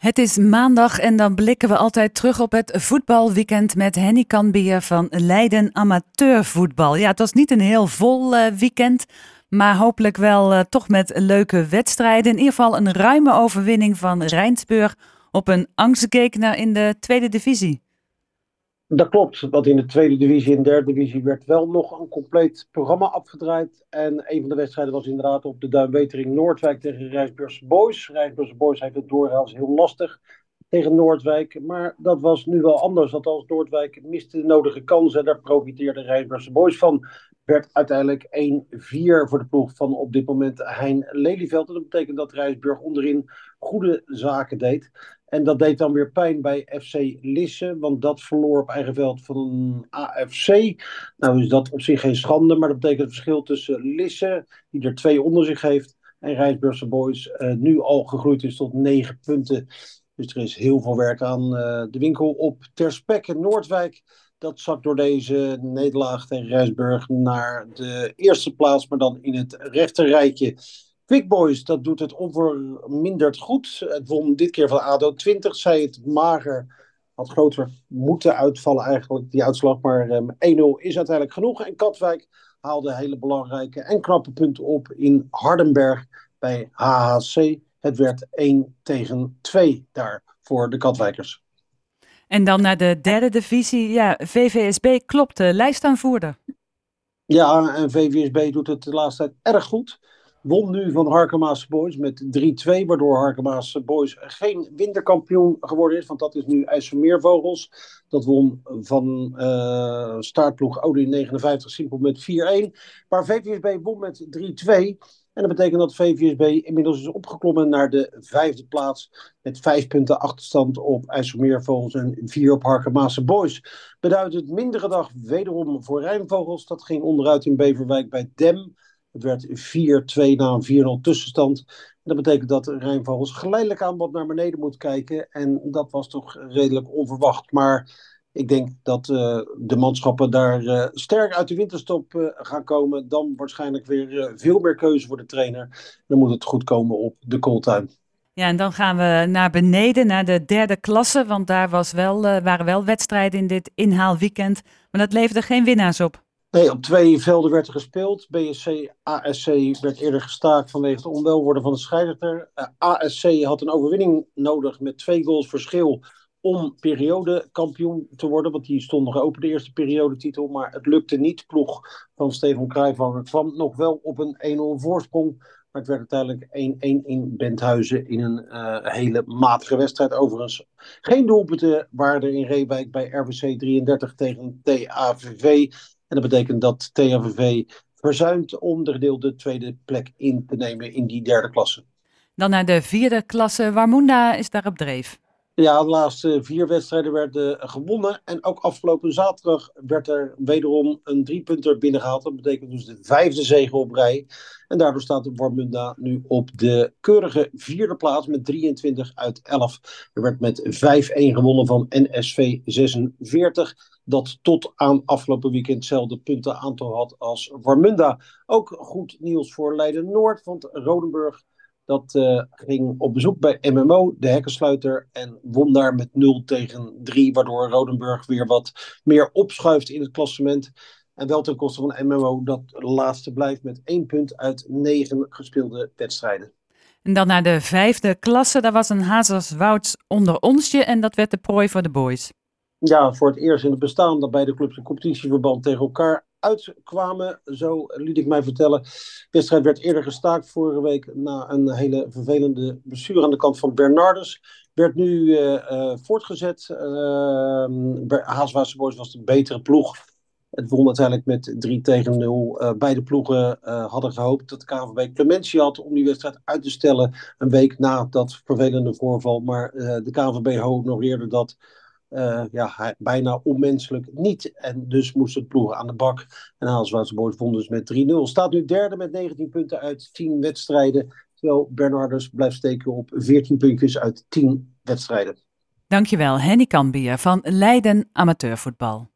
Het is maandag en dan blikken we altijd terug op het voetbalweekend met Henny Kanbier van Leiden Amateurvoetbal. Ja, het was niet een heel vol uh, weekend, maar hopelijk wel uh, toch met leuke wedstrijden. In ieder geval een ruime overwinning van Rijnsburg op een angstgekner in de tweede divisie. Dat klopt, want in de tweede divisie en derde divisie werd wel nog een compleet programma afgedraaid. En een van de wedstrijden was inderdaad op de Duinwetering Noordwijk tegen Rijsburgse Boys. Rijsburgse Boys heeft het doorgaans heel lastig tegen Noordwijk. Maar dat was nu wel anders, als Noordwijk miste de nodige kansen. Daar profiteerde Rijsburgse Boys van. Werd uiteindelijk 1-4 voor de ploeg van op dit moment Hein Lelyveld. En dat betekent dat Rijsburg onderin goede zaken deed. En dat deed dan weer pijn bij FC Lisse, want dat verloor op eigen veld van AFC. Nou is dat op zich geen schande, maar dat betekent het verschil tussen Lisse, die er twee onder zich heeft, en Rijsburgse Boys uh, nu al gegroeid is tot negen punten. Dus er is heel veel werk aan uh, de winkel op Terspek en Noordwijk. Dat zakt door deze nederlaag tegen Rijsburg naar de eerste plaats, maar dan in het rechterrijtje. Quick Boys, dat doet het onverminderd goed. Het won dit keer van ADO 20, zei het mager. Had groter moeten uitvallen eigenlijk, die uitslag. Maar um, ehm, 1-0 is uiteindelijk genoeg. En Katwijk haalde hele belangrijke en knappe punten op in Hardenberg bij HHC. Het werd 1 tegen 2 daar voor de Katwijkers. En dan naar de derde divisie. Ja, VVSB klopt, de lijstaanvoerder. Ja, en VVSB doet het de laatste tijd erg goed. Won nu van Harkema's Boys met 3-2, waardoor Harkema's Boys geen winterkampioen geworden is. Want dat is nu IJsselmeervogels. Dat won van uh, startploeg Audi 59 simpel met 4-1. Maar VVSB won met 3-2. En dat betekent dat VVSB inmiddels is opgeklommen naar de vijfde plaats. Met vijf punten achterstand op IJsselmeervogels en vier op Harkema's Boys. Beduidend mindere dag wederom voor Rijnvogels. Dat ging onderuit in Beverwijk bij Dem. Het werd 4-2 na een 4-0 tussenstand. Dat betekent dat Rijnvogels geleidelijk aan wat naar beneden moet kijken. En dat was toch redelijk onverwacht. Maar ik denk dat uh, de manschappen daar uh, sterk uit de winterstop uh, gaan komen. Dan waarschijnlijk weer veel meer keuze voor de trainer. Dan moet het goed komen op de kooltuin. Ja, en dan gaan we naar beneden, naar de derde klasse. Want daar was wel, waren wel wedstrijden in dit inhaalweekend. Maar dat leverde geen winnaars op. Nee, op twee velden werd er gespeeld. BSC, ASC werd eerder gestaakt vanwege het onwelworden van de scheidsrechter. ASC had een overwinning nodig met twee goals verschil om periodekampioen te worden. Want die stond nog open, de eerste periodetitel. Maar het lukte niet. Ploeg van Stefan Cruijff kwam nog wel op een 1-0 voorsprong. Maar het werd uiteindelijk 1-1 in Benthuizen in een uh, hele matige wedstrijd. Overigens geen doelpunten waren er in Reewijk bij RVC 33 tegen TAVV. En dat betekent dat THVV verzuimt om de gedeelde tweede plek in te nemen in die derde klasse. Dan naar de vierde klasse. Warmunda is daar op dreef. Ja, de laatste vier wedstrijden werden gewonnen. En ook afgelopen zaterdag werd er wederom een driepunter binnengehaald. Dat betekent dus de vijfde zege op rij. En daardoor staat de Warmunda nu op de keurige vierde plaats met 23 uit 11. Er werd met 5-1 gewonnen van NSV 46. Dat tot aan afgelopen weekend hetzelfde puntenaantal had als Warmunda. Ook goed nieuws voor Leiden-Noord, want Rodenburg dat uh, ging op bezoek bij MMO, de hekkensluiter, en won daar met 0 tegen 3, waardoor Rodenburg weer wat meer opschuift in het klassement. En wel ten koste van MMO, dat laatste blijft met 1 punt uit 9 gespeelde wedstrijden. En dan naar de vijfde klasse, daar was een Hazerswouds onder onsje en dat werd de prooi voor de boys. Ja, voor het eerst in het bestaan dat beide clubs een competitieverband tegen elkaar uitkwamen, zo liet ik mij vertellen. De wedstrijd werd eerder gestaakt vorige week na een hele vervelende bestuur aan de kant van Bernardus. Werd nu uh, uh, voortgezet. Uh, Haaswaarse Boys was de betere ploeg. Het won uiteindelijk met 3 tegen 0. Uh, beide ploegen hadden gehoopt dat de KVB clementie had om die wedstrijd uit te stellen. Een week na dat vervelende voorval. Maar de KVB honoreerde dat uh, ja, bijna onmenselijk niet. En dus moest het ploegen aan de bak. En Boys won dus met 3-0. Staat nu derde met 19 punten uit 10 wedstrijden. Terwijl Bernardus blijft steken op 14 puntjes uit 10 wedstrijden. Dankjewel, Henny Kambier van Leiden Amateurvoetbal.